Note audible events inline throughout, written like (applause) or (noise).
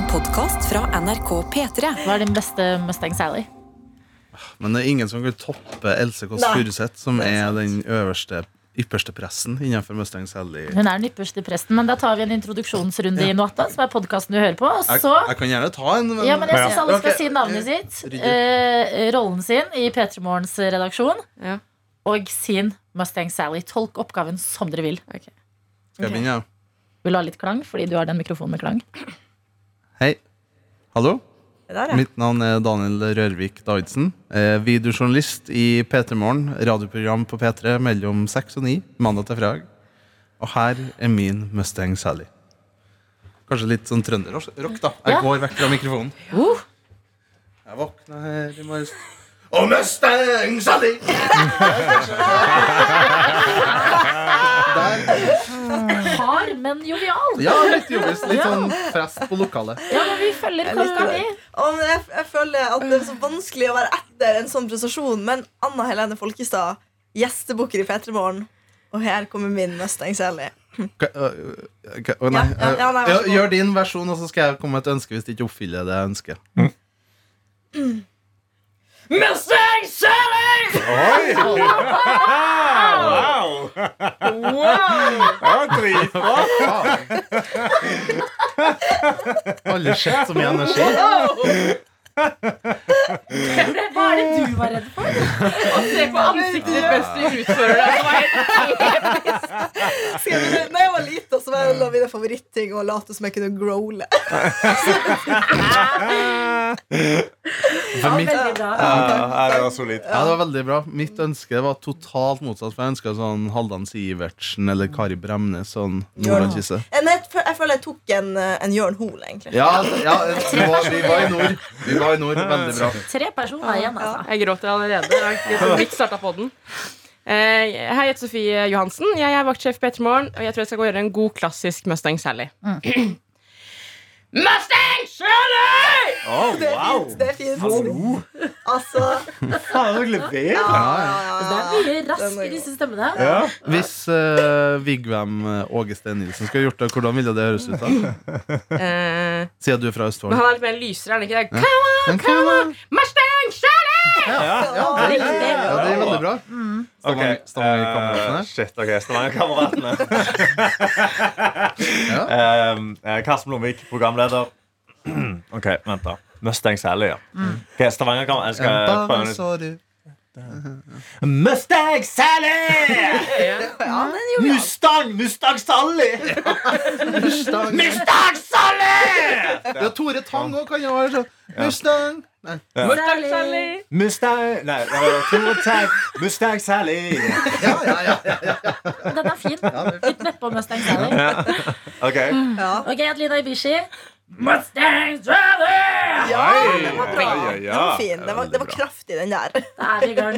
En podkast fra NRK P3. Hva er din beste Mustang Sally? Men det er ingen som kan toppe Else Kåss. Furuseth, som er den øverste, ypperste pressen innenfor Mustang Sally. Hun er den ypperste presten, men da tar vi en introduksjonsrunde i Noata, som er podkasten du hører på. Og Jeg, så jeg kan gjerne ta en, men ja, men jeg syns alle skal okay. si navnet sitt, eh, rollen sin i P3 Morgens redaksjon, Ja. og sin Mustang Sally. Tolk oppgaven som dere vil. Skal jeg begynne, ja? Vil du ha litt klang? Fordi du har den mikrofonen med klang. Hei. Hallo. Der, ja. Mitt navn er Daniel Rørvik Davidsen. Eh, videojournalist i P3 Morgen, radioprogram på P3 mellom 6 og 9, mandag til fredag. Og her er min Mustang Sally. Kanskje litt sånn trønderrock, da. Jeg går vekk fra mikrofonen. Uh, Jeg våkna her i morges Og Mustang Sally! (laughs) Der. hard, men jovial. Ja, litt jovis. Litt sånn fest på lokalet. Ja, men vi følger. Å, men jeg, jeg føler at det er så vanskelig å være etter en sånn prestasjon. Men Anna Helene Folkestad, gjestebukker i P3 Morgen. Og her kommer min Mustang Sally. Gjør din versjon, og så skal jeg komme med et ønske hvis det ikke oppfyller det jeg ønsker. Mustang Sally! Oi! (laughs) Wow! wow. Det var dritbra. Aldri sett så mye energi. Hva er det du var redd for? Å se på ansiktet ditt mens du utfører det. Skal vi. Når jeg var lita, så var en av mine favoritting å late som jeg kunne growle. Ja, veldig bra. Ja, det var solid. Ja, det var veldig bra. Mitt ønske var totalt motsatt. For jeg ønska sånn Haldan Sivertsen eller Kari Bremnes. Sånn Nordlandskisse. Eh, Jeg, jeg føler jeg tok en, eh, en Jørn Hoel, egentlig. Ja, ja vi, var, vi var i nord. Vi var i nord, Veldig bra. (laughs) Tre personer igjen, altså. Jeg gråter allerede. Jeg har starta på den. Eh, hei, jeg heter Sofie Johansen. Jeg er vaktsjef i P3 og jeg tror jeg skal gå og gjøre en god klassisk Mustang Sally. Mustang Sally! Oh, Det er wow. fint. det er fint Altså (laughs) Faen, du leverer. ja, ja, ja, Det er mye rask er i disse stemmene. Ja. Hvis uh, Vigvam eh, Åge Steen Nilsen skulle gjort det, hvordan ville det høres ut? da? (laughs) Eh, Siden du er fra men Østfold. han er litt mer lysere, er han ikke det? Come on, come on, Mustang! Ja, ja, det er. Ja, det er veldig bra. Ok, Stavanger- Stavanger-kameratene. eh, shit, ok, Stavanger-kameratene. (laughs) Ja. Eh, eh, Karsten Blomvik, programleder. (clears throat) Ok, vent da. Mustang Sally, ja. Ok, Stavanger-kameratene. Jeg skal prøve Mustang Sally! ja, men jo, ja. Mustang! Mustang Sally! Mustang. Mustang Sally! Ja, Tore Tang òg kan jo være sånn. Mustang. Nei. Mustang Sally! Mustang Nei, Tore Mustang Sally. Ja, ja, ja, ja, ja. Den er fin. Litt nedpå Mustang Sally. Ok. ja. Ok, Adelina Ibishi. Mustang Rally! ja den var bra. Ja, ja, ja. Den var fin. Den var, det var kraftig, den der. Da er vi i gang.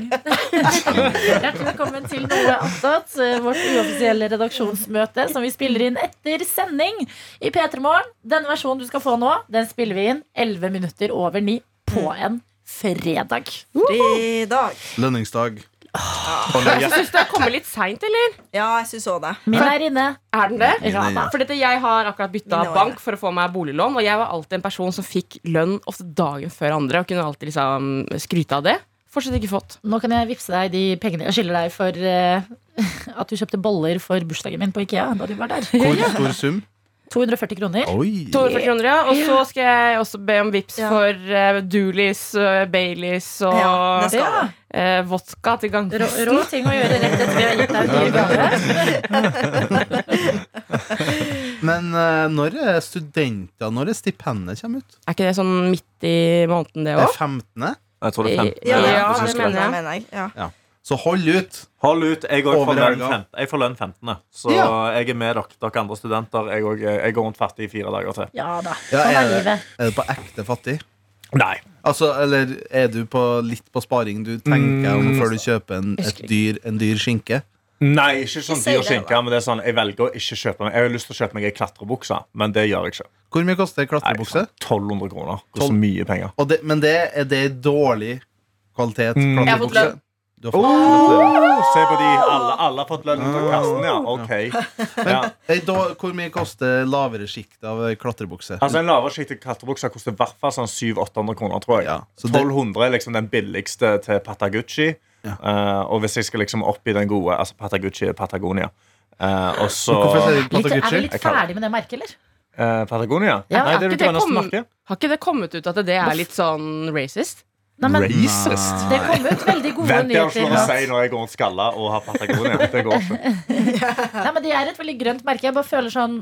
(laughs) Hjertelig velkommen til Nore attåt, vårt uoffisielle redaksjonsmøte som vi spiller inn etter sending i P3 Morgen. Denne versjonen du skal få nå, den spiller vi inn 11 minutter over 9 på en fredag. Fredag. Lønningsdag. Jeg syns det har kommet litt seint, eller? Ja, jeg syns òg det. Min er inne. Er den det? Ja ja. For dette, jeg har akkurat bytta bank for å få meg boliglån, og jeg var alltid en person som fikk lønn ofte dagen før andre, og kunne alltid liksom skryte av det. Fortsatt ikke fått. Nå kan jeg vippse deg de pengene jeg skylder deg for uh, (laughs) at du kjøpte boller for bursdagen min på Ikea da du var der. Hvor stor sum? 240 kroner. Oi. 240 kroner, ja. Og så skal jeg også be om vips Ja. for uh, Doolies, uh, Baileys og Ja, eh, vodka til Rå, gangfesten. rå ting å gjøre rett etter vi har gitt deg en dyr gave. Men uh, når er studenter Når er stipendet kommer ut? Er ikke det sånn midt i måneden, det Det er òg? 15. Jeg tror det er 15. Ja, Ja, det, det det mener jeg. mener jeg. Ja. Så hold ut. Hold ut. Jeg, går får lønn helga. 15. jeg får lønn 15. Så Ja. jeg er med dere, dere andre studenter. Jeg, og, jeg går rundt fattig i fire dager til. Ja da. Ja, Sånn er er, livet. er du på ekte fattig? Nei. Altså, eller er du på litt på sparing du tenker om før du kjøper en, et dyr, en dyr skinke? Nei, ikke sånn dyr skinke, men det er sånn, jeg velger å ikke kjøpe meg Jeg har lyst til å kjøpe meg ei klatrebukse, men det gjør jeg ikke. Hvor mye koster ei klatrebukse? 1200 kroner. Det er så mye penger. Og det, men det, er det dårlig kvalitet Mm. Jeg har fått klatrebukse? Du har fått Oh, se på de. Alle, alle har fått lønn fra kassen, ja. Ok. Ja. Ei, da, Hvor mye koster lavere sjikt av klatrebukse? Altså En lavere sjiktet klatrebukse koster i hvert fall sånn 700-800 kroner. tror jeg Ja, så 1200 er liksom den billigste til Patagucci. Ja. Uh, og hvis jeg skal liksom opp i den gode Altså Patagucci er Patagonia. Uh, og så Litt, er vi litt ferdig med det merket, eller? Uh, Patagonia? Ja, Nei, det er det det grønneste merket. Har ikke det kommet ut at det er litt sånn racist? Nei, men Racist. det kom ut veldig gode Vent, nyheter. Vent, lov å si når jeg går skalla og har Patagonia. Det går ikke. (laughs) Nei, men Det er et veldig grønt merke. Jeg bare føler sånn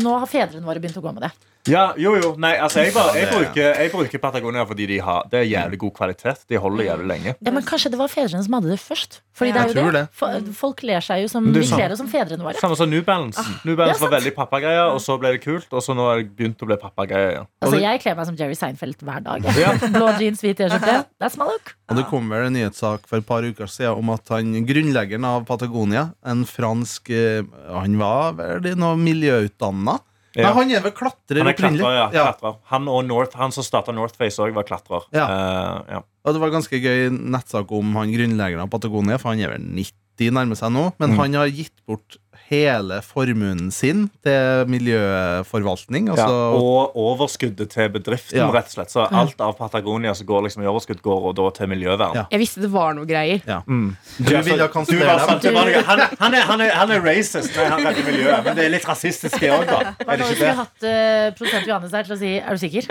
Nå har fedrene våre begynt å gå med det. Ja, jo, jo. Nei, altså, jeg, bare, jeg, er- bruker, jeg bruker Patagonia fordi de har, det er jævlig god kvalitet. De holder jævlig lenge. Ja, men Kanskje det var fedrene som hadde det først? Fordi Ja. det er jo det. det. Folk ler seg jo som sa- kler oss som fedrene våre. Samme som New Balance. New Balance Ja, var veldig pappagreier, og så ble det kult. Og så nå har det begynt å bli pappagreier. Ja. Altså, Jeg kler meg som Jerry Seinfeld hver dag. Ja. (laughs) Blå jeans, hvit T-skjorte. That's my look. Og det kom vel en nyhetssak for et par uker siden om at han, grunnleggeren av Patagonia, en fransk eh, Han var vel noe miljøutdanna? Ja. Nei, han er vel klatrer Han er klatrer, ja. Ja. Klatrer. Han, og North, han som starta Northface, òg var klatrer. Ja. Uh, ja. Og det var ganske gøy nettsak om han grunnleggeren av Patagonia, for han er vel 90 nærmer seg nå, men Mm. han har gitt bort hele formuen sin til miljøforvaltning. Ja, Altså, og overskuddet til bedriften, Ja. rett og slett. Så alt av Patagonia som går liksom i overskudd, går og da til miljøvern. Ja. Jeg visste det var noe greier. Mm. Du ville Du kansellere var sant, det var noe- han, han, er, han, er, han er racist, når han redder miljøet, men det er litt rasistisk, det òg, da. Er det ikke det? hatt uh, produsent Johannes her til å si 'er du sikker'?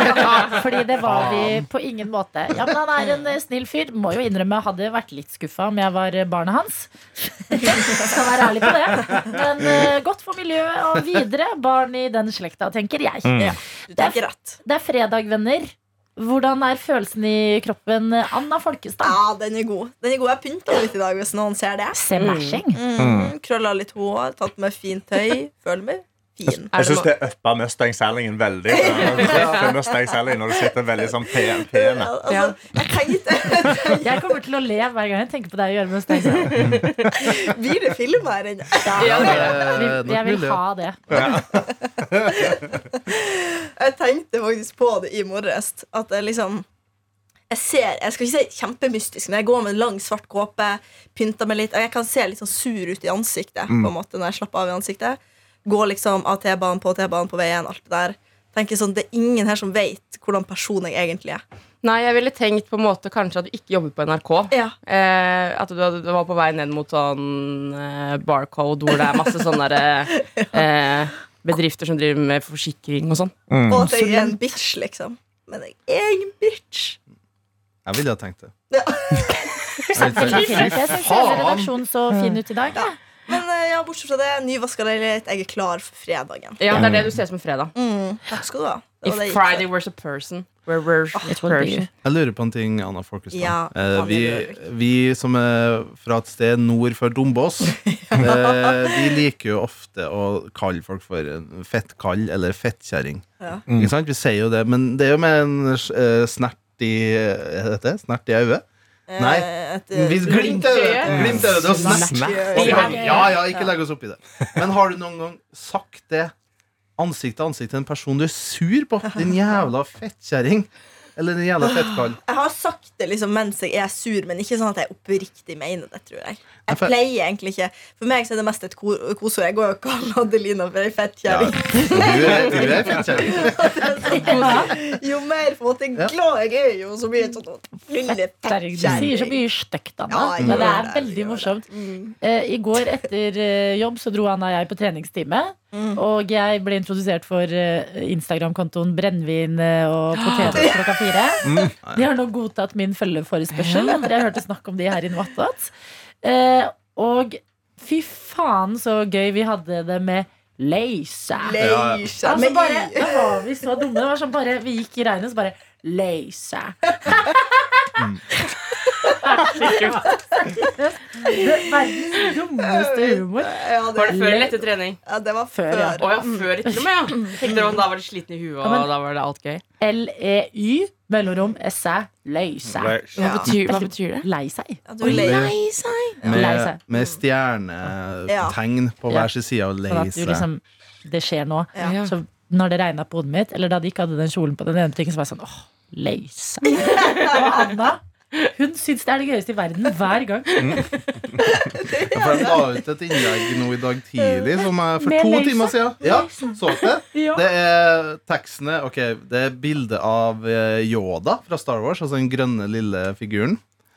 (laughs) Fordi det var vi på ingen måte. Ja, men Han er en eh, snill fyr. Må jo innrømme, hadde vært litt skuffa om jeg var eh, barnet hans. (laughs) Skal være ærlig på det. Men uh, godt for miljøet og videre barn i den slekta, tenker jeg. Mm. Du tenker rett. Det er fredag, venner. Hvordan er følelsen i kroppen? Anna Folkestad. Ja, den er god. Den er god. Jeg pynta litt i dag, hvis noen ser det. Semashing. Mm. Krølla litt hår, tatt med fint tøy. Føler meg fin. Jeg det syns det uppa Mustang Sallingen veldig. (laughs) Det Mustang Salling Når du sitter veldig sånn pen. pen. Ja, altså, jeg tenkte (laughs) Jeg kommer til å le hver gang jeg tenker på deg og gjøre med Steinsson. Blir det film her ennå? Ja, vi, jeg vil ha det. (laughs) Jeg tenkte faktisk på det i morges. At jeg liksom jeg ser, jeg skal ikke si kjempemystisk, men jeg går med en lang, svart kåpe. Pynter meg litt, Jeg kan se litt sånn sur ut i ansiktet på en måte når jeg slapper av i ansiktet. Går liksom av T-banen på T-banen på veien. alt Det der Tenker sånn, Det er ingen her som vet hvordan person jeg egentlig er. Nei, jeg ville tenkt på en måte kanskje at du ikke jobber på NRK. Ja, Eh, at du, du var på vei ned mot sånn eh, barcode hvor det er masse sånne derre, (laughs) eh, bedrifter som driver med forsikring og sånn. Og at jeg er en bitch, liksom. Men jeg er ingen bitch. Jeg ville ha tenkt det. Ja. Fy faen! redaksjonen så fin ut i dag. Ja. Eh, ja, bortsett fra det, nyvaska leilighet. Jeg er klar for fredagen. Ja, det er det du ser som fredag. Mm, takk skal du ha. If det Friday was a person, where were be. person? Jeg lurer på en ting, Anna Folkestad. Ja, eh, vi, vi som er fra et sted nord for Dombås, (laughs) eh, vi liker jo ofte å kalle folk for fettkall eller fettkjerring. Ja. Sant? Vi sier jo det, men det er jo med en eh, snert i det det? Snert i øyet? Nei. Eh, et, eh, Vi glimt er! Glimt det er vi Ja. Ja, ja, ikke legg oss opp i det. Men har du noen gang sagt det ansikt til ansikt til en person du er sur på? Din jævla fettkjerring. Eller den jævla fettkall. Jeg har sagt det liksom mens jeg er sur, men ikke sånn at jeg oppriktig mener det. tror Jeg Jeg pleier egentlig ikke For meg så er det mest et ko- koseord. Jeg går jo og kaller Adelina for ei Ja, fettkjerring. du er, er fettkjerring. (laughs) Jo mer på en måte glad jeg er, jo så mye sånn fettkjerring. Du sier så mye stygt, Anna. Ja, men det er veldig morsomt. Mm. Eh, I går etter eh, jobb så dro Anna og jeg på treningstime. Mm. Og jeg ble introdusert for eh, Instagram-kontoen Brennevin eh, og poteter klokka fire. De har nå godtatt min følgeforespørsel etter jeg hørte snakk om de her i noe. Eh, og fy faen så gøy vi hadde det med Leisa. Leisa. Altså bare, da var vi så dumme. Det var sånn bare, vi gikk i regnet, så bare Leisa. Det (laughs) Verdens dummeste humor. Ja, Var det det, før eller etter trening? ja, det var Før, ja. Å ja, før til og med, ja. Tenkte om Da var du sliten i huet, Ja, men- og da var det alt gøy. L-e-y, mellomrom, s-æ, Leisa. Hva betyr, hva betyr det? Lei seg. Ja, du lei. Lei seg. Med, med stjernetegn på Ja. hver sin side og lei seg. liksom, det skjer nå. Så når det regna på hodet mitt, eller da de ikke hadde den kjolen på den ene tingen, så var jeg sånn åh, lei seg. (laughs) Og Anna Hun syns det er det gøyeste i verden hver gang. For de la ut et innlegg nå i dag tidlig som er for Med to Leisa. timer siden. Ja, så det? (laughs) Ja. Det er tekstene Ok, det er bilde av eh, Yoda fra Star Wars, altså den grønne lille figuren.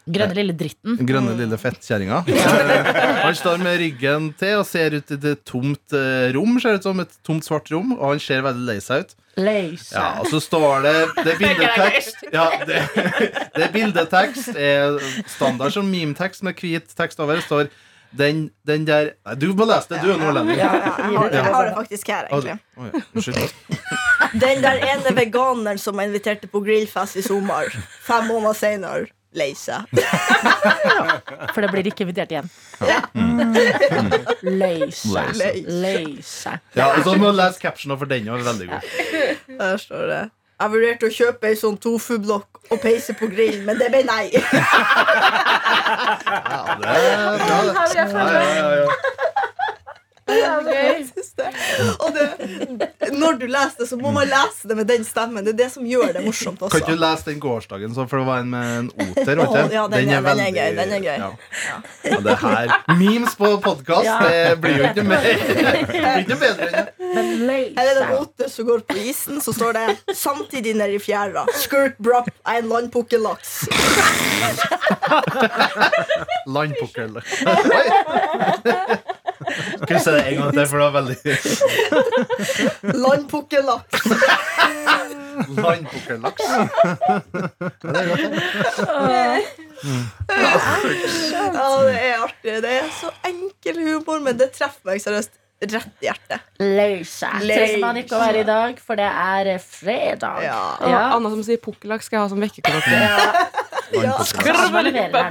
Grønne lille dritten. Grønne lille fettkjerringa. Eh, (laughs) Han står med ryggen til og ser ut i et tomt eh, rom, ser ut som et tomt svart rom, og han ser veldig lei seg ut. Leise. Ja, og så står det Det er bildetekst. Ja, det, (laughs) det er bildetekst er standard som meme-tekst med hvit tekst over. Det står den, den der Nei, du må lese det, du er nordlending. Ja, Jeg har, jeg har det faktisk her, egentlig. ja, Unnskyld. Den der ene veganeren som jeg inviterte på grillfest i sommer. Fem måneder senere. Lei seg. (laughs) For det blir ikke invitert igjen. Leise. Leise. Leise. Ja, og så må du lese captionen for den var Veldig god. (laughs) Der står det. Jeg vurderte å kjøpe ei sånn tofublokk og peise på grillen, men det ble nei. (laughs) Ja, det er bra, Ja, ja, ja, ja. Jeg synes det. Og det, når du leser det, så må man lese det med den stemmen. Det er det som gjør det morsomt Kan ikke du lese den gårsdagen, for det var en med en oter? Oh, ja, den, den, er, den er- den er gøy, den er gøy. Ja. Ja, det her Memes på podkast, Ja. det blir jo ikke mer (laughs) blir ikke bedre enn det. Her er det en oter som går på isen, så står det 'samtidig nede i fjæra'. Skurt brop er en landpukkellaks. Landpukkel. Skal vi se det en gang til, for det var veldig Landpukkellaks. Landpukkellaks. Ja, det er artig. Det er så enkel humor, men det treffer meg seriøst rett i hjertet. Leise. Trenger man ikke å være i dag, for det er fredag. Ja. Ja. Anna som sier pukkellaks, skal jeg ha som vekkerklokke. Ja.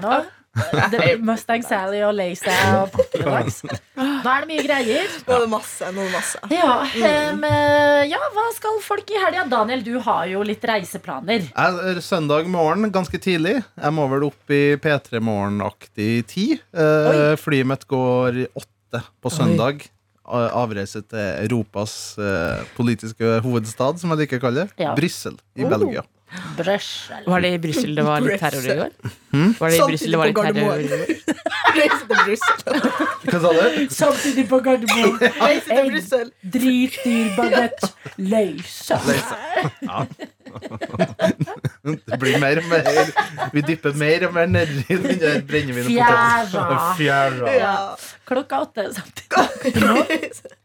Hva Det blir Mustang Sally og Lace og pakkelaks. Nå er det mye greier. Nå er det masse. Nå er det masse. Ja, eh, ja, hva skal folk i helga? Daniel, du har jo litt reiseplaner. Er Søndag morgen ganske tidlig. Jeg må vel opp i P3 Morgen-aktig tid. Eh, flyet mitt går åtte på søndag. A- Avreise til Europas eh, politiske hovedstad, som jeg liker å kalle det. Ja. Brussel i Oh. Belgia. Brussel. Var det i Brussel det var litt terror i går? Var det i Brussel det var litt (laughs) terror i går? Reise til Brussel. Hva sa du? Samtidig på Gardermoen. (laughs) Reise til Brussel. dritdyr bagett. Ja. Det blir mer og mer Vi dypper mer og mer nedi den der brennevinet. Fjæra. Ja. Klokka åtte samtidig.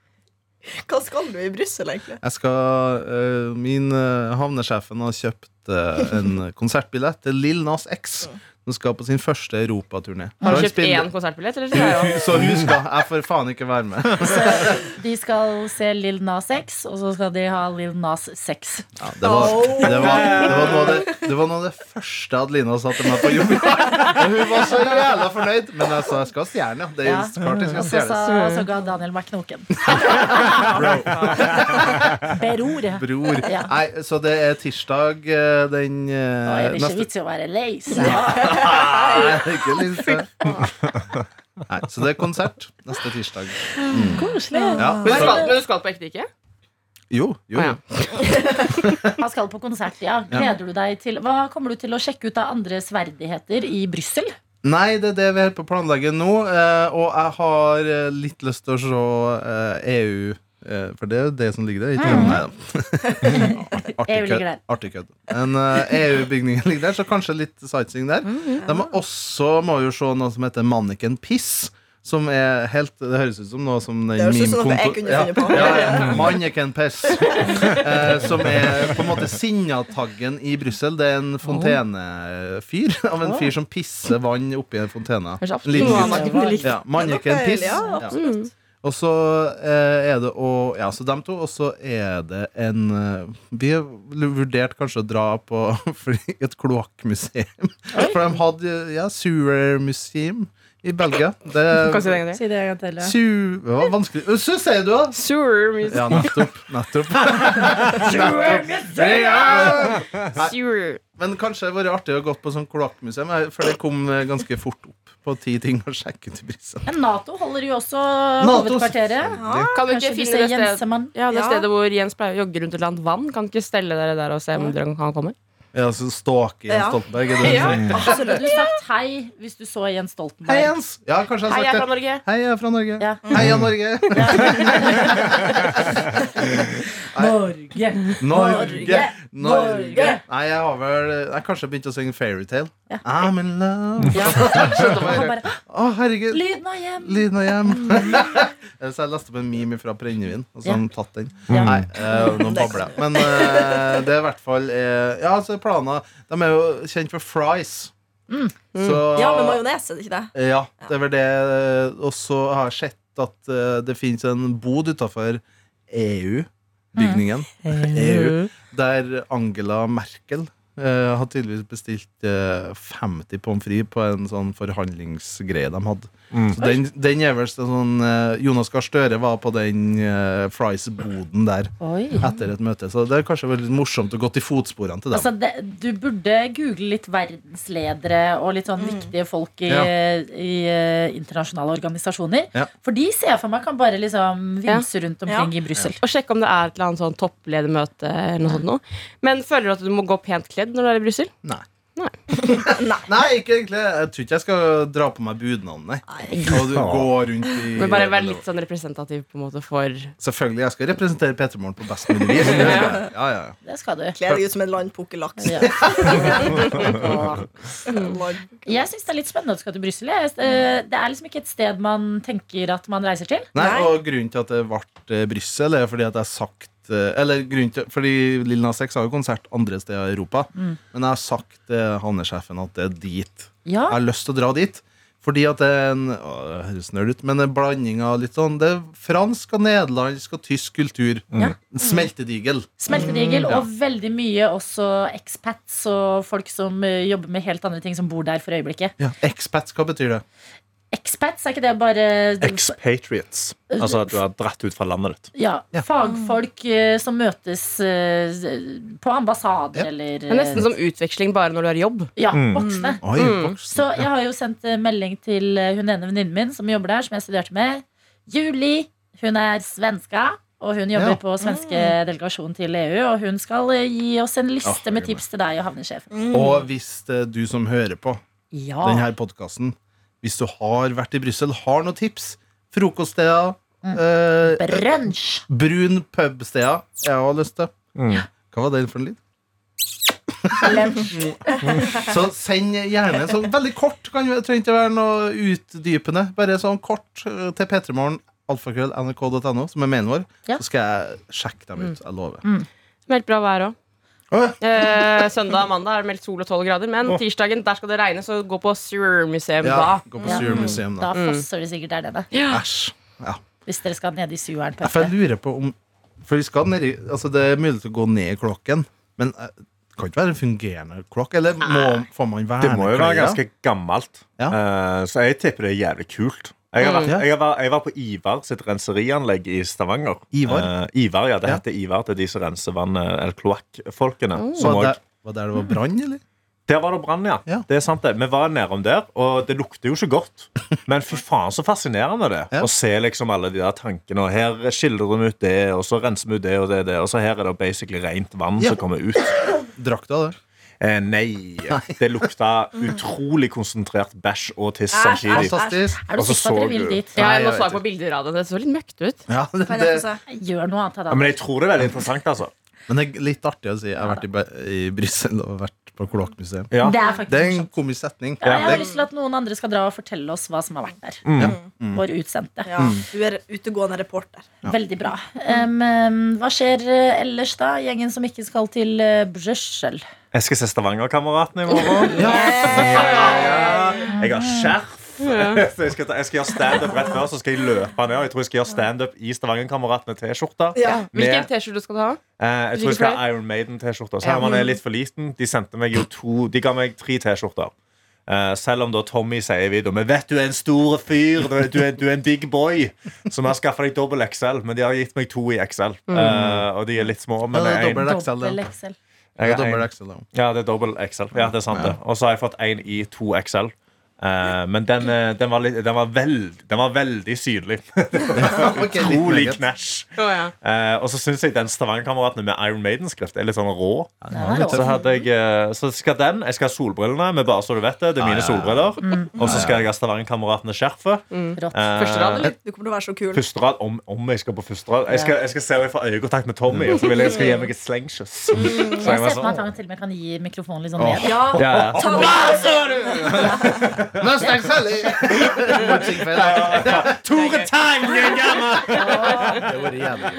Hva skal du i Brussel, egentlig? Jeg skal uh, Min uh, havnesjefen har kjøpt eh, en konsertbillett til Lill Nas X. Hun skal på sin første europaturné. Har du kjøpt spiller- én konsertbillett? (laughs) Så hun skal Jeg får faen ikke være med. (laughs) Så de skal se Lill Nas X, og så skal de ha Lill Nas 6. Ja, det, var, det, var, det, var noe av det, det var noe av det første Adelina sa til meg på jobb. (laughs) Og hun var så jævla fornøyd. Men jeg sa jeg skal stjerne. Det er Ja. klart jeg skal så, Og stjerne. så ga Daniel meg knoken. Beror. Bror. Ja. Nei, så det er tirsdag eh, den Nå eh, er det ikke neste vits i å være lei seg. Nei, ikke liste. (laughs) Nei, så det er konsert neste tirsdag. Koselig. Ja. Men du skal, men du skal på ekte ikke? Jo, jo, Ah, ja. (laughs) Han skal på konsert, ja. Gleder du deg til Hva kommer du til å sjekke ut av andres verdigheter i Brussel? Nei, det er det vi er på å planlegge nå. eh, og jeg har eh, litt lyst til å se eh, EU. Eh, for det er jo det som ligger der. Ikke? Nei. (laughs) EU Artig kødd. Men eh, EU-bygningen (laughs) ligger der, så kanskje litt sightseeing der. De må også må jo se noe som heter Manniken Piss. Som er helt Det høres ut som noe som den Det høres ut som noe jeg kunne funnet på. Ja, ja. Manniken Piss. (laughs) Eh, som er på en måte Sinnataggen i Brussel. Det er en fontenefyr. Av en fyr som pisser vann oppi en fontene. Ja, Manniken Piss. ja, Ja. absolutt. Og så eh, er det og, Ja, så dem to. Og så er det en eh, Vi har vurdert kanskje å dra på (laughs) et kloakkmuseum. For de hadde ja, Sewer Museum i Belgia. Det, si det en gang til? Si det en gang til. ja. Su, det var vanskelig Så sier du, da! Sewer music. Ja, nettopp. nettopp. (laughs) Sewer. Men kanskje det hadde vært artig å gå på sånn kloakkmuseum, eh, for det kom eh, ganske fort opp på ti ting å sjekke i Brussel. Men Nato holder jo også hovedkvarteret. Ja, Kan du ikke finne det stedet, ja, det stedet hvor Jens pleier å jogge rundt et eller annet vann? Kan du ikke stelle dere der og se om dere kan komme? Ja, så Stalke Jens Ja. Stoltenberg. Er det Ja. (laughs) absolutt. Du sagt hei hvis du så Jens Hei, Stoltenberg? Jens! Ja, kanskje Hei, jeg har sagt det. Norge. Hei, jeg er fra Norge. Ja. Heia Norge! (laughs) Norge. Norge! Norge. Nei, jeg har vel Jeg kanskje begynt å synge Fairytale. Ja. I'm in love. Ja. (laughs) Bare Å, herregud. Lyden av hjem. Lyden av hjem. Så (laughs) jeg leste opp en meme fra Brennevin, og så har han tatt den. Ja. Nei, eh, nå babler jeg. Men eh, det er i hvert fall eh, Ja, så planer De er jo kjent for fries. Så Ja, med majones, er det ikke det? Ja, det er vel det. Og så har jeg sett at eh, det finnes en bod utafor EU-bygningen. EU, der Angela Merkel eh, har tydeligvis bestilt eh, 50 pommes frites på en sånn forhandlingsgreie de hadde. Så den, den er vel sånn eh, Jonas Gahr Støre var på den uh, fries-boden der Oi. etter et møte. Så det er kanskje veldig morsomt å gå til fotsporene til dem. Altså, det, du burde google litt verdensledere og litt sånn viktige folk i, Ja. i uh, internasjonale organisasjoner. Ja. For de ser jeg for meg kan bare liksom vimse rundt omkring Ja. i Brussel. Og sjekke om det er et eller annet sånn toppledermøte. Eller noe sånt noe. Men føler du at du må gå pent kledd når du er i Brussel? Nei. (laughs) Nei. Nei, ikke egentlig. Jeg tror ikke jeg skal dra på meg budnavnet. Og du går rundt i Men bare være litt sånn representativ på en måte for Selvfølgelig, jeg skal representere P3 Morgen på best mulig vis. (laughs) Ja, ja, ja. Det skal du. Kle deg ut som en landpukkellaks. Ja. (laughs) Jeg syns det er litt spennende at du skal til Brussel. Eh, Det er liksom ikke et sted man tenker at man reiser til. Nei, og grunnen til at det ble eh, Brussel, er fordi at jeg har sagt Eller grunnen til Fordi Lill Nas X har jo konsert andre steder i Europa. Men jeg har sagt til havnesjefen at det er dit. Ja, Jeg har lyst til å dra dit. Fordi at det er en å, det høres nerd ut, men en blanding av litt sånn Det er fransk og nederlandsk og tysk kultur. Ja. Smeltedigel. Smeltedigel mm. og veldig mye også expats og folk som eh, jobber med helt andre ting, som bor der for øyeblikket. Ja. Expats, hva betyr det? Expats, er ikke det bare Expatriates. Altså at du har dratt ut fra landet ditt. ja, fagfolk eh, som møtes eh, på ambassader Ja. eller Det er nesten som utveksling bare når du har jobb. Ja, Mm. voksne. Oi, Mm. Så jeg har jo sendt eh, melding til hun ene venninnen min som jobber der, som jeg studerte med. Julie. Hun er svenska. Og hun jobber Ja. på svenske delegasjon til EU. Og hun skal gi oss en liste oh, med tips til deg og havnesjefen. Mm. Og hvis du som hører på Ja. denne podkasten, hvis du har vært i Brussel, har noen tips Frokoststeder, eh, Brunsj! brun pubsteder jeg har lyst til. Mm. Hva var det for en lyd? Så send gjerne sånn veldig kort. Kan, det trenger ikke være noe utdypende. Bare sånn kort eh, til p3morgen. Alfakrøll nrk.no, som er mailen vår. Ja. Så skal jeg sjekke dem ut. Jeg lover. Meldt bra vær òg. Eh, søndag og mandag er det meldt sol og 12 grader. Men tirsdagen der skal det regne, så gå på Sewer-museum ja, da. gå på Ja. Sewer Museum, da. Da fosser det sikkert der nede. Æsj. Ja. Hvis dere skal ned i sueren. på Ja, For jeg lurer på om For vi skal ned i Altså det er mulig å gå ned i klokken, men eh, det kan ikke være en fungerende klokke? Eller må, får man Det må jo være ganske gammelt. Ja. Eh, så jeg tipper det er jævlig kult. Jeg, har vært, jeg, var, jeg var på Ivar sitt renserianlegg i Stavanger. Ivar? Eh, Ivar, ja. Det Ja. heter Ivar. Det er de som renser vannet, eller kloakkfolkene. Som Var også- det, var der det var brann, eller? Der var det brann, ja. Ja. Det er sant det. Vi var nedom der, og det lukter jo ikke godt. Men fy faen, så fascinerende det Ja. Å se liksom alle de der tankene. Og her skildrer vi ut det, og så renser vi ut det og det, og det. Og så her er det basically rent vann Ja. som kommer ut. Drakk du av det? Eh, nei. Det lukta utrolig konsentrert bæsj og tiss Æsj, samtidig. æsj, Fantastisk. Er du sikker på at dere vil dit? Ja, jeg må jeg på bilder av det. Det så litt møkt ut. Ja, det, det. Gjør noe annet. Ja, Da. men jeg tror det er veldig interessant, altså. men det er litt artig å si. Jeg har vært i, Be- i Brussel og vært på kloakkmuseum. Ja. Det er faktisk Det er en morsomt. komisk setning. Ja, jeg har lyst til at noen andre skal dra og fortelle oss hva som har vært der. Mm. Vår utsendte. Ja, du er utegående reporter. Veldig bra. Um, um, hva skjer uh, ellers, da? Gjengen som ikke skal til uh, Brussel. Jeg skal se Stavanger-kameratene i morgen. Jeg har skjerf. (laughs) Så jeg skal, ta, jeg skal gjøre standup rett før, så skal jeg løpe ned. Jeg tror jeg skal gjøre standup i Stavanger-kameratene T-skjorte. Ja. Hvilken T-skjorte skal du ha? Eh, jeg tror jeg skal ha Iron Maiden-T-skjorte. Selv om man er litt for liten. De sendte meg jo to De ga meg tre T-skjorter. Uh, selv om da Tommy sier i videoen Men vet du er en stor fyr, du er, du er, du er en big boy. Så vi har skaffa deg dobbel XL, men de har gitt meg to i XL. Uh, og de er litt små. Men Ja, det er det er en- Det er har dobbel XL, ja. det er dobbel XL. Ja, det er sant det Og så har jeg fått én i to XL. Eh, men den, eh, den, var litt, den, var veld, den var veldig synlig. (laughs) Utrolig knæsj. Oh, ja. uh, og så syns jeg den Stavanger-kameratene med Iron Maiden-skrift er litt sånn rå. Ja, er. Så, hadde jeg, så skal den Jeg skal ha solbrillene med bare så du vet det. Det er mine ah, ja, solbriller. solbriller. Og så skal jeg ha Stavanger-kameratene skjerfet. Mm. Uh, Første rad, eller? Du kommer til å være så kul. Første rad, om, om jeg skal på første rad. Jeg skal, jeg skal se om jeg får øyekontakt med Tommy, og så vil jeg, jeg skal gi meg et slengkyss. Så Jeg jeg ser for meg at sånn, han til og med kan gi mikrofonen litt sånn ned. Ja, ja, (laughs) ja. ta det! Mustang Sally! (laughs) Tore Time! Det var jævlig.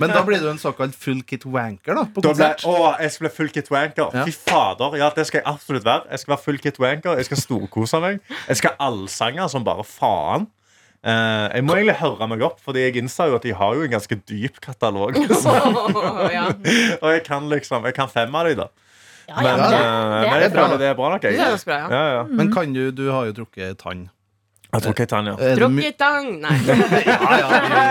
Men da blir du en såkalt full kit wanker da, på Da ble, å, jeg skal bli full kit wanker. Ja. Fy fader, ja, Det skal jeg absolutt være. Jeg skal være full kit wanker Jeg skal storkose meg. Jeg skal allsange som bare faen. Uh, jeg må egentlig høre meg opp, Fordi jeg innser jo at de har jo en ganske dyp katalog. (laughs) Ja. Og jeg kan liksom Jeg kan fem av de da. Ja, Men, ja, men det, eh, det men jeg bra. føler det er bra nok. Jeg, Det er bra, ja. ja, ja. Men kan du Du har jo drukket tann. Jeg har trukket tann, ja. Trukket det Drukket tang! Nei. (laughs) Ja, ja, det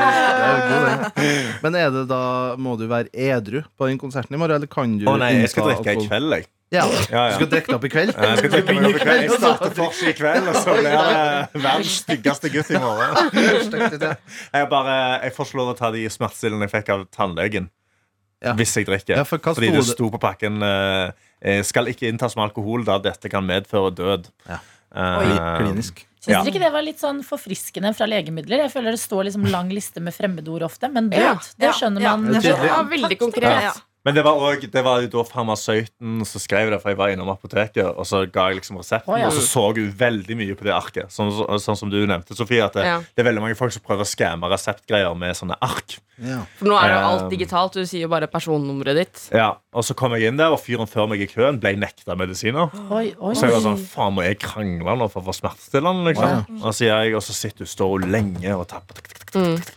er jo god, det. Men er det da må du være edru på den konserten i morgen, eller kan du Å nei, jeg skal drikke i kveld, jeg. Ja. Ja, Du skal drikke opp i kveld? Ja, Jeg skal drikke meg opp i kveld. Jeg starter fortsatt i kveld, og så blir jeg verdens styggeste gutt i morgen. (laughs) Jeg, bare, jeg får ikke lov å ta de smertestillende jeg fikk av tannlegen. Ja. Hvis jeg drikker. Ja, for hva Fordi det sto på pakken eh, eh, Skal ikke inntas med alkohol da dette kan medføre død. Ja. Eh, Klinisk. Syns Ja. dere ikke det var litt sånn forfriskende fra legemidler? Jeg føler det står liksom lang liste med fremmedord ofte, men død, Ja. det skjønner ja, man. det. Ja, veldig konkret. Men det var, også, det var jo da farmasøyten som skrev det, for jeg var innom apoteket, og så ga jeg liksom resepten, oh, ja. og så så hun veldig mye på det arket. Sånn, så, sånn som du nevnte, Sofie, at det, Ja. det er veldig mange folk som prøver å skamme reseptgreier med sånne ark. Ja. For nå er jo alt Um, digitalt. Du sier jo bare personnummeret ditt. Ja, Og så kom jeg inn der, og fyren før meg i køen ble nekta medisiner. Oi, oi. Så jeg var sånn, faen må jeg krangle nå for å få smertestillende? Liksom. Og så jeg, og så sitter du står hun lenge og tapper. tuk,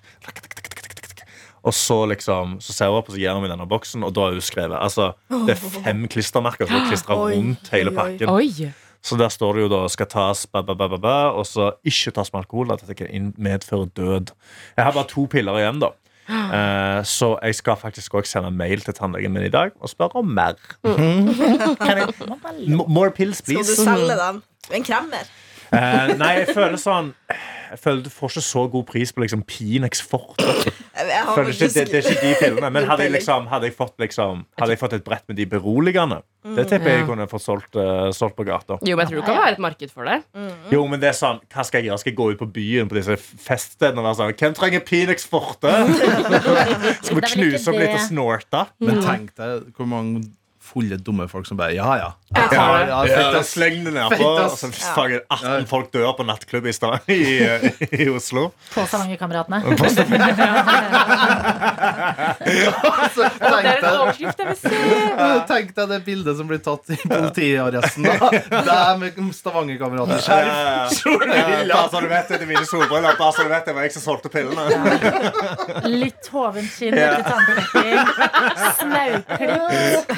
Og så liksom, så ser hun opp og så gir hun meg denne boksen, og da har hun skrevet altså, Det er fem klistremerker som er klistra rundt hele pakken. Oi! Så der står det jo da skal tas ba, ba, ba, ba, ba, og så ikke tas med alkohol. At dette kan medføre død. Jeg har bare to piller igjen, da. Eh, så jeg skal faktisk også sende mail til tannlegen min i dag og spørre om mer. Kan jeg, (laughs) more pills, please. Skal du selge dem? Du er en kremmer. Eh, nei, jeg føler sånn Jeg føler Du får ikke så god pris på liksom Pinex jeg Føler ikke, det, det er ikke de filmene. Men hadde jeg, liksom, hadde jeg, fått, liksom, hadde jeg fått et brett med de beroligende, det tipper jeg kunne fått solgt, uh, solgt på gata. Jo, men jeg tror det kan være et marked for det. Jo, men det er sånn, Hva skal jeg gjøre? Skal jeg gå ut på byen på disse feststedene og være sånn Hvem trenger Pinex Forte? (laughs) Skal vi knuse opp litt og snorte? Men tenk deg hvor mange fulle, dumme folk som bare Ja, ja. Jeg tar det. ja, Ja, fett. Sleng det nedpå. Så fager 18 folk dør på nattklubb i, sted, (laughs) i, i Oslo. På Stavanger-kameratene. (laughs) Det er en overskrift jeg vil se! tenk deg det bildet som blir tatt i politiarresten. da. Det er med Stavanger-kamerater. Bare så du vet det, det mine solbriller. Bare så du vet det var jeg som solgte pillene. Litt hovent skinn etter tannpirking. Snauklipp.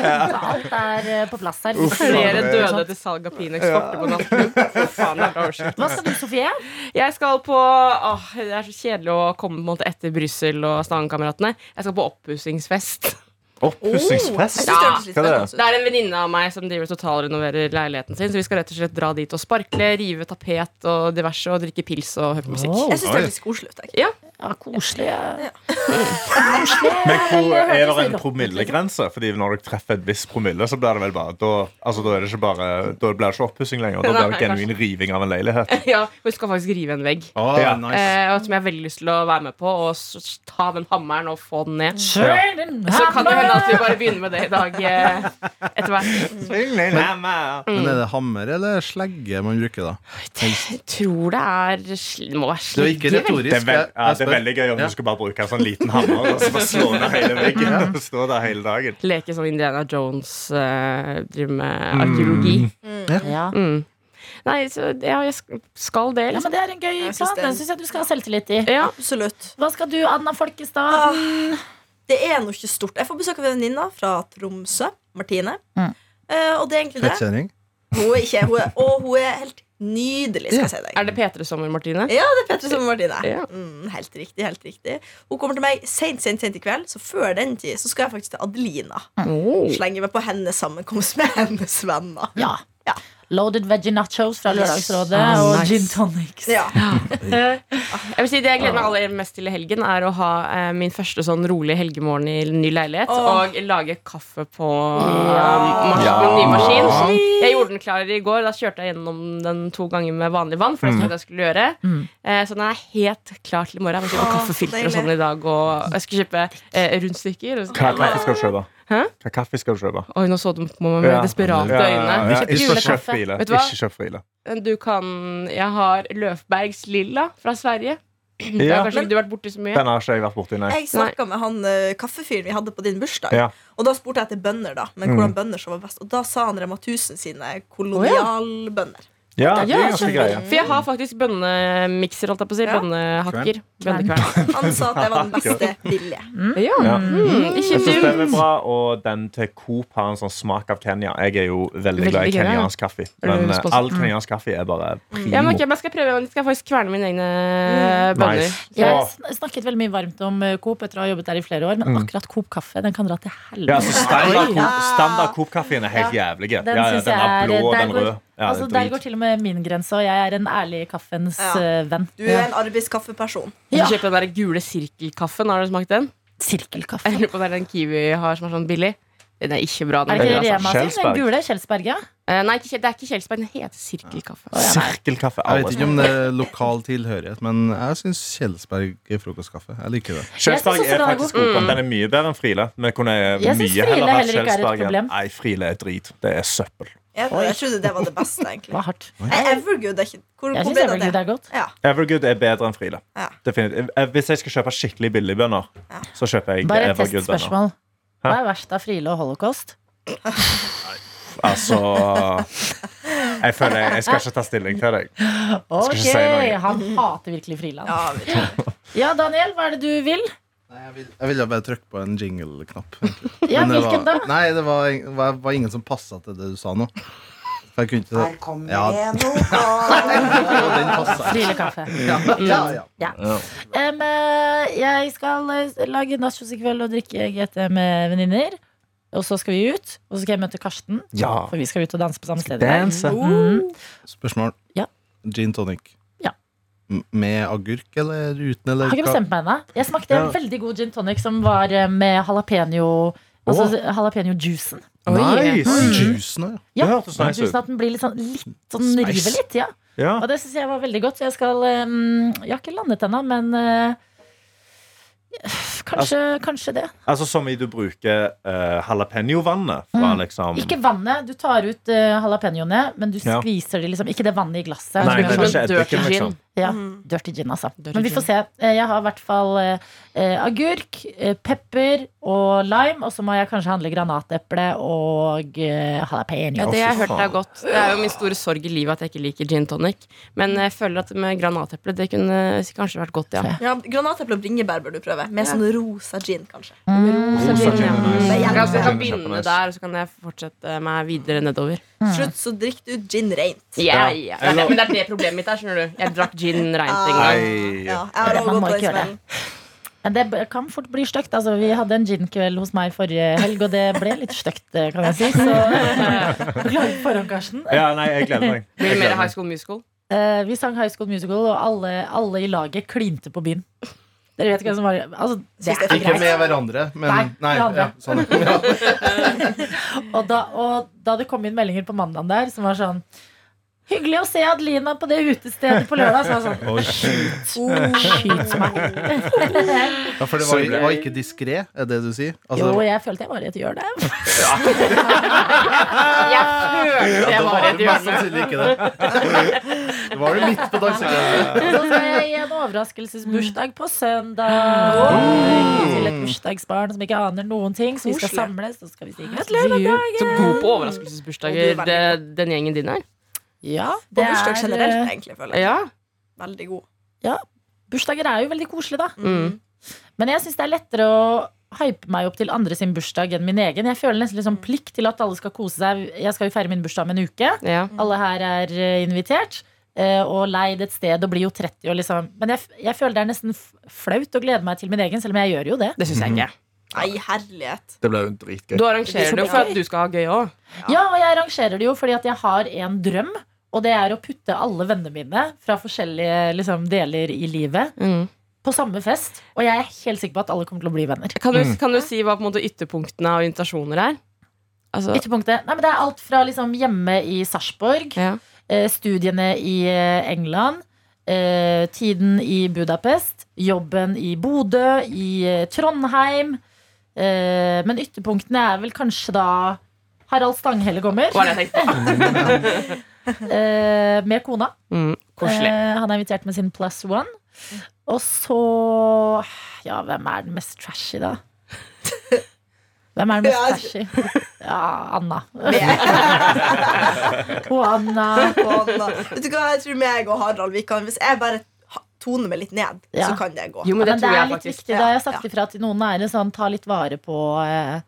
Alt er eh, på plass her. Flere døde til salg av Pinex Forte på natten. (laughs) Faen, det er bra overskrift. Hva skal du, Sofie? Jeg skal på åh, Det er så kjedelig å komme på en måte etter Brussel og Stavanger-kameratene. Jeg skal på oppussingsfest. Oppussingsfest? Oh, det er det? Det er en venninne av meg som driver totalrenoverer leiligheten sin. Så vi skal rett og slett dra dit og sparkle, rive tapet og diverse og drikke pils og høre på musikk. Wow. Jeg syns det hørtes koselig Takk. Ja, Ja, koselig. Ja. Koselig. (laughs) Men hvor, er det en promillegrense? Fordi når dere treffer et visst promille, så blir det vel bare Da, altså, da er det ikke bare Da blir det ikke oppussing lenger. Da blir det genuin riving av en leilighet. (laughs) ja vi skal faktisk rive en vegg. Oh, Ja. nice. Eh, og som jeg har veldig lyst til å være med på, og ta den hammeren og få den ned. Kjør den Så det hende at vi bare begynner med det i dag eh, etter hvert. (laughs) Men er det hammer eller slegge man bruker, da? Jeg tror det er sl- må være Det er ikke slegge. vel? retorisk. Det er, veld, ja, jeg det er spør. veldig gøy om Ja. du skal bare bruke en sånn liten hammer og så bare slå ned hele veggen. og (laughs) Stå der hele dagen. Leke som Indiana Jones eh, driver med arkeologi. Ja. Mm. Nei, så ja, jeg sk- skal det. ja, Liksom. men Det er en gøy Jeg synes plan. det er- Den syns jeg du skal ha selvtillit i. Ja. Absolutt. Hva skal du, Anna Folkestad? Ah, det er noe ikke stort. Jeg får besøk av en venninne fra Tromsø. Martine. Mm. Uh, og det er egentlig det. Fettkjerring? Hun er ikke, hun er, og hun er helt nydelig, skal jeg si deg. Er det P3 Sommer, Martine? Ja, det er Petre som er Martine. Ja. Mm, helt riktig, helt riktig. Hun kommer til meg sent, sent, sent i kveld, så før den tid så skal jeg faktisk til Adelina. Oh. Slenge meg på hennes sammenkomst med hennes venner. Ja. Ja. loaded veggie nachos fra Lørdagsrådet Ah, og nice. gin tonics. Ja. Jeg vil si Det jeg gleder meg aller mest til i helgen, er å ha eh, min første sånn rolig helgemorgen i ny leilighet. Åh. Og lage kaffe på Ja. um, Ja. ny maskin. Jeg gjorde den klar i går. Da kjørte jeg gjennom den to ganger med vanlig vann. For det mm. jeg skulle gjøre Mm. eh, Så den er helt klar til i morgen. Jeg må kjøpe kaffefilter og sånn i dag. Og jeg skal kjøpe eh, rundstykker. Hva kaffe skal du kjøpe? Hæ? Hva kaffe skal du kjøpe? Oi, nå så du på meg med Ja. desperate øyne. ja, ja. Ikke kjøp Friele. Vet du hva? Ikke kjøp Friele. Du kan Jeg har Løfbergs Lilla fra Sverige. (clears throat) Det Ja, har kanskje ikke du vært borti så mye. Den har ikke jeg vært borti, nei. Jeg snakka med han uh, kaffefyren vi hadde på din bursdag. Ja. Og da spurte jeg etter bønner, da. Men Mm. hvordan bønner som var best. Og da sa han Rema 1000 sine kolonialbønner. Ja, det er ganske greie. For jeg har faktisk bønnemikser, holdt jeg på å si. Ja. Bønnehakker. Bønnekvern. (laughs) Han sa at det var den beste billige. Ja. Ja. Mm, ikke den er dumt. bra, og den til Coop har en sånn smak av Kenya. Jeg er jo veldig, Veldig glad i kenyansk kaffe. Men eh, all kenyansk kaffe er bare primo. Ja, men okay, men jeg skal prøve Jeg skal faktisk kverne mine egne bønner. Nice. Jeg snakket veldig mye varmt om eh, Coop etter å ha jobbet der i flere år, men akkurat Coop kaffe den kan dra til helvete. Ja, altså standard, Coop, standard Coop-kaffen er helt jævlig. Den ja, ja, den er blå, og den rød røde. Ja, altså, der er går til og med min grense, og jeg er en ærlig kaffens Ja. eh, venn. Du er en arbeidskaffeperson. Jeg Ja. Du kjøper den der gule sirkelkaffen. Har du smakt den? Sirkelkaffe. Jeg lurer på om det er den Kiwi har som er sånn billig. Den er ikke bra. Er Den det ikke heller, altså. Rema sin? Den gule Kjelsberg, ja? Uh, Nei, det er ikke Kjelsberg. Den heter sirkelkaffe. Sirkelkaffe. Jeg vet ikke om det er lokal tilhørighet, men jeg syns Kjelsberg er frokostkaffe. Jeg liker det. Kjelsberg er er faktisk god. Mm. Den er mye bedre enn Friele. Men kunne Jeg synes mye Friele heller hatt heller ikke er et Kjelsberg problem. enn Nei, Friele er drit. Det er søppel. Jeg, jeg trodde det var det beste, Det egentlig. (laughs) var hardt. Evergood er ikke Hvor, Jeg hvor syns ble det Evergood det? er godt. Ja. Evergood er bedre enn Frida. Ja. Definitivt. Eh, Hvis jeg skal kjøpe skikkelig billigbønner, Ja. så kjøper jeg Bare et Evergood-bønner. testspørsmål. Hva er verst av Friele og holocaust? Altså Jeg føler jeg, jeg skal ikke ta stilling til deg. Ok, ikke si noe. Han hater virkelig Friland. Ja, vet. Ja, Daniel, hva er det du vil? Nei, jeg, vil, jeg ville bare trykke på en jingle-knapp. (laughs) Ja, Men det hvilken var, da? Nei, det var, var, var ingen som passa til det du sa nå. For jeg kunne ikke kommer Ja. passa. Friele kaffe. Ja, ja, ja. Ja. Em, eh, jeg skal eh, lage nachos i kveld og drikke GT med venninner. Og så skal vi ut, og så skal jeg møte Karsten. Ja. For vi skal ut og danse på samme sted. Mm. Spørsmål. Ja. Gin tonic. Ja. Med agurk eller uten? Eller Har ikke bestemt meg ennå. Jeg smakte en Ja. veldig god gin tonic som var eh, med jalapeño Altså jalapeño-juicen. Nice! Mm. Juicen ja. Ja, Det hørtes nice juicen ut. at den blir litt sånn, litt sånn river litt. Ja. Ja. Og det syns jeg var veldig godt. Så jeg skal um, Jeg har ikke landet ennå, men uh, kanskje, kanskje det. Altså Som i du bruker uh, jalapeño-vannet fra Mm. liksom Ikke vannet. Du tar ut uh, jalapeñoene, men du Ja. skviser det liksom Ikke det vannet i glasset. Nei, det er sånn- ikke eddiken, liksom. Ja, Mm. dirty gin, altså. Dirty Men vi får se. Eh, Jeg har i hvert fall eh, eh, agurk, eh, pepper og lime, og så må jeg kanskje handle granateple og eh, jalapeño. Ja, det jeg har hørt er godt. Det er jo min store sorg i livet at jeg ikke liker gin tonic. Men jeg føler at med granateple det kunne kanskje vært godt, ja. Ja, Granateple og bringebær bør du prøve. Med Ja. sånn rosa gin, kanskje. Mm. Rosa gin, ja. nice. Jeg kan, jeg kan begynne der, og så kan jeg fortsette meg videre nedover. Mm. Slutt, så drikk du gin rent. Det er det, men det er det problemet mitt er, skjønner du. Jeg drakk gin reint en. Nei. Ja, jeg har man må ikke gjøre det. Men det kan fort bli stygt. Altså, vi hadde en gin-kveld hos meg forrige helg, og det ble litt stygt, eh, kan jeg si. Så (laughs) beklager på forhånd, Karsten. Ja, nei, jeg gleder meg. Blir det mer High. School Musical? Eh, vi sang High School Musical, og alle, alle i laget klinte på byen. Dere vet ikke hvem som var altså, det er Ikke greit. med hverandre, men Nei, Nei, hverandre. ja, sånn. ja. (laughs) Og da, og da det kom inn meldinger på mandagen der som var sånn Hyggelig å se Adelina på det utestedet på lørdag. Så sånn. oh, sånn Oh, shit. Skyt meg. Ja, for det var, det var ikke diskré, er det du sier? Altså, Jo, jeg følte jeg var i et hjørne. ja. (laughs) Jeg følte jeg var i et hjørne. det. Det var jo midt på dansegulvet. Så skal jeg i en overraskelsesbursdag på søndag. Til et bursdagsbarn som ikke aner noen ting. Så vi skal samles, så skal vi si gratulerer. Så god på overraskelsesbursdager, er det- den gjengen din er. Ja, På det bursdag er, generelt, eh, egentlig. føler jeg Ja. Veldig god. Bursdager er jo veldig koselig, da. Mm. Men jeg syns det er lettere å hype meg opp til andre sin bursdag enn min egen. Jeg føler nesten liksom plikt til at alle skal kose seg. Jeg skal jo feire min bursdag om en uke. ja. Alle her er eh, invitert. eh, Og leid et sted og blir jo 30 og liksom Men jeg, jeg føler det er nesten flaut å glede meg til min egen, selv om jeg gjør jo det. Det syns jeg ikke. Nei, herlighet. Det ble jo dritgøy. Du arrangerer det jo for at du skal ha gøy òg. Ja, og jeg arrangerer det jo fordi at jeg har en drøm. Og det er å putte alle vennene mine fra forskjellige liksom, deler i livet Mm. på samme fest. Og jeg er helt sikker på at alle kommer til å bli venner. Kan, du, kan du si hva på en måte ytterpunktene av invitasjoner er? Altså, Ytterpunktet. Nei, men det er alt fra liksom, hjemme i Sarpsborg, ja. eh, studiene i eh, England, eh, tiden i Budapest, jobben i Bodø, i eh, Trondheim. Eh, men ytterpunktene er vel kanskje da Harald Stanghelle kommer. Hva er det jeg tenkte på? (laughs) eh, med kona. Mm, koselig. Eh, han er invitert med sin plus one. Og så Ja, hvem er den mest trashy, da? (laughs) Hvem er den mest trashy? Ja, Anna. (laughs) (laughs) Og Anna. Og Vet du hva, jeg tror meg og Harald vi kan, Hvis jeg bare toner meg litt ned, Ja. så kan det gå. Jo, men Men det det er litt faktisk. viktig. Da jeg har sagt ifra til noen nære sånn ta litt vare på, eh,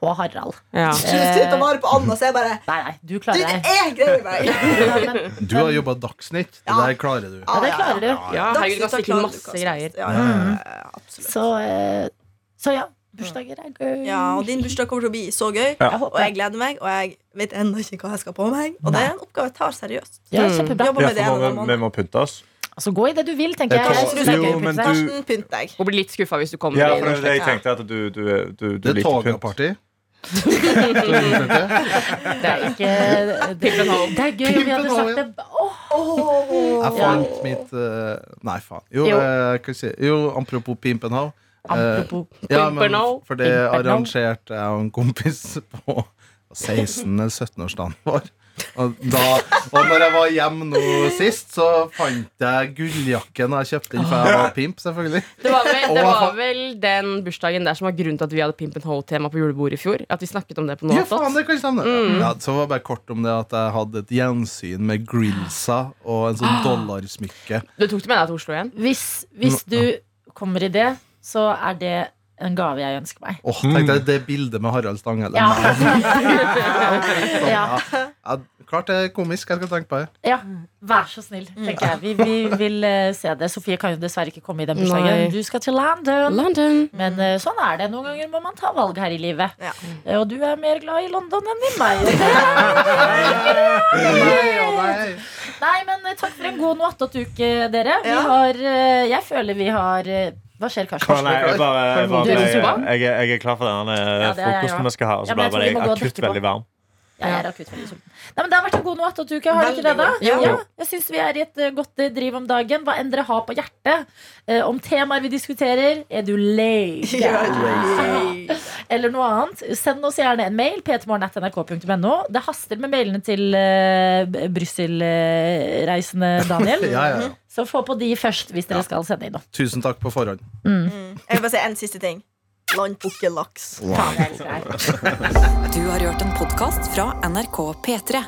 på Harald. Ja. Slutt å du vare på Anna, så jeg bare Nei, nei, du klarer det deg. greier meg! (laughs) Du har jobba Dagsnytt. Det der klarer du. ja, det klarer du. Ja, herregud, du kan stikke masse greier. Ja, ja, ja, ja, absolutt. Så, eh, så ja. Bursdager er gøy. Ja, og din bursdag kommer til å bli så gøy. Ja. Og jeg gleder meg, og jeg vet ennå ikke hva jeg skal på meg. Og det er en oppgave jeg tar seriøst. Ja, kjempebra. Vi, vi må pynte oss. Altså, gå i det du vil, tenker jeg. Jeg jeg Jo, men du- pynt deg. Og blir litt skuffa hvis du kommer Ja, for det det jeg tenkte at du, du, du, du Det er togaparty. Det er ikke det, det er gøy om vi hadde sagt det. Åh, Jeg fant mitt eh, Nei, faen. Jo, Jo. eh, si? jo apropos Pimp and How. apropos Ja, men for det arrangerte jeg og en kompis på 16. eller 17-årsdagen vår. Og, da, og når jeg var hjemme nå sist, så fant jeg gulljakken jeg kjøpte den, for jeg var pimp, selvfølgelig. Det var, vel, det var vel den bursdagen der som var grunnen til at vi hadde Pimp and Ho-tema på julebordet i fjor. At vi snakket om det på Ja, faen, det kan stemme. Ja, så var det bare kort om det at jeg hadde et gjensyn med grillsa og en sånn dollarsmykke. Du tok det med deg til Oslo igjen? Hvis, hvis du kommer i det, så er det en gave jeg ønsker meg. Åh, tenk deg det bildet med Harald Stanghelle. (laughs) Ja. Ja. ja, klart det er komisk. Jeg skal tenke på det. Ja, vær så snill, tenker jeg. Vi, vi vil eh, se det. Sofie kan jo dessverre ikke komme i den bursdagen. Du skal til London. London. Men eh, sånn er det. Noen ganger må man ta valg her i livet. Ja. Eh, Og du er mer glad i London enn i meg. (laughs) Nei, men takk for en god noe-attåt-uke, dere. Vi har, jeg føler vi har Hva skjer, Karsten? jeg, jeg, bare, jeg, bare, Du er jeg, jeg, jeg er klar for denne Ja, er jeg frokosten vi skal ha. Og så men jeg ble jeg akutt veldig varm. Jeg er akutt veldig sulten. Nei, men Det har vært en god noe-attåt-uke, har det ikke det? da? Ja. Ja, jeg syns vi er i et eh, godt eh, driv om dagen. Hva enn dere har på hjertet. Eh, om temaer vi diskuterer. Er du lei? Eller noe annet. Send oss gjerne en mail. ptmorgen.nrk.no. Det haster med mailene til eh, Brussel-reisende Daniel. (laughs) Ja, ja, ja. Så få på de først hvis dere skal sende inn noe. Tusen takk på forhånd. Jeg vil bare si en siste ting. Landpukkellaks. Faen, jeg. (laughs) Du har hørt en podkast fra NRK P3.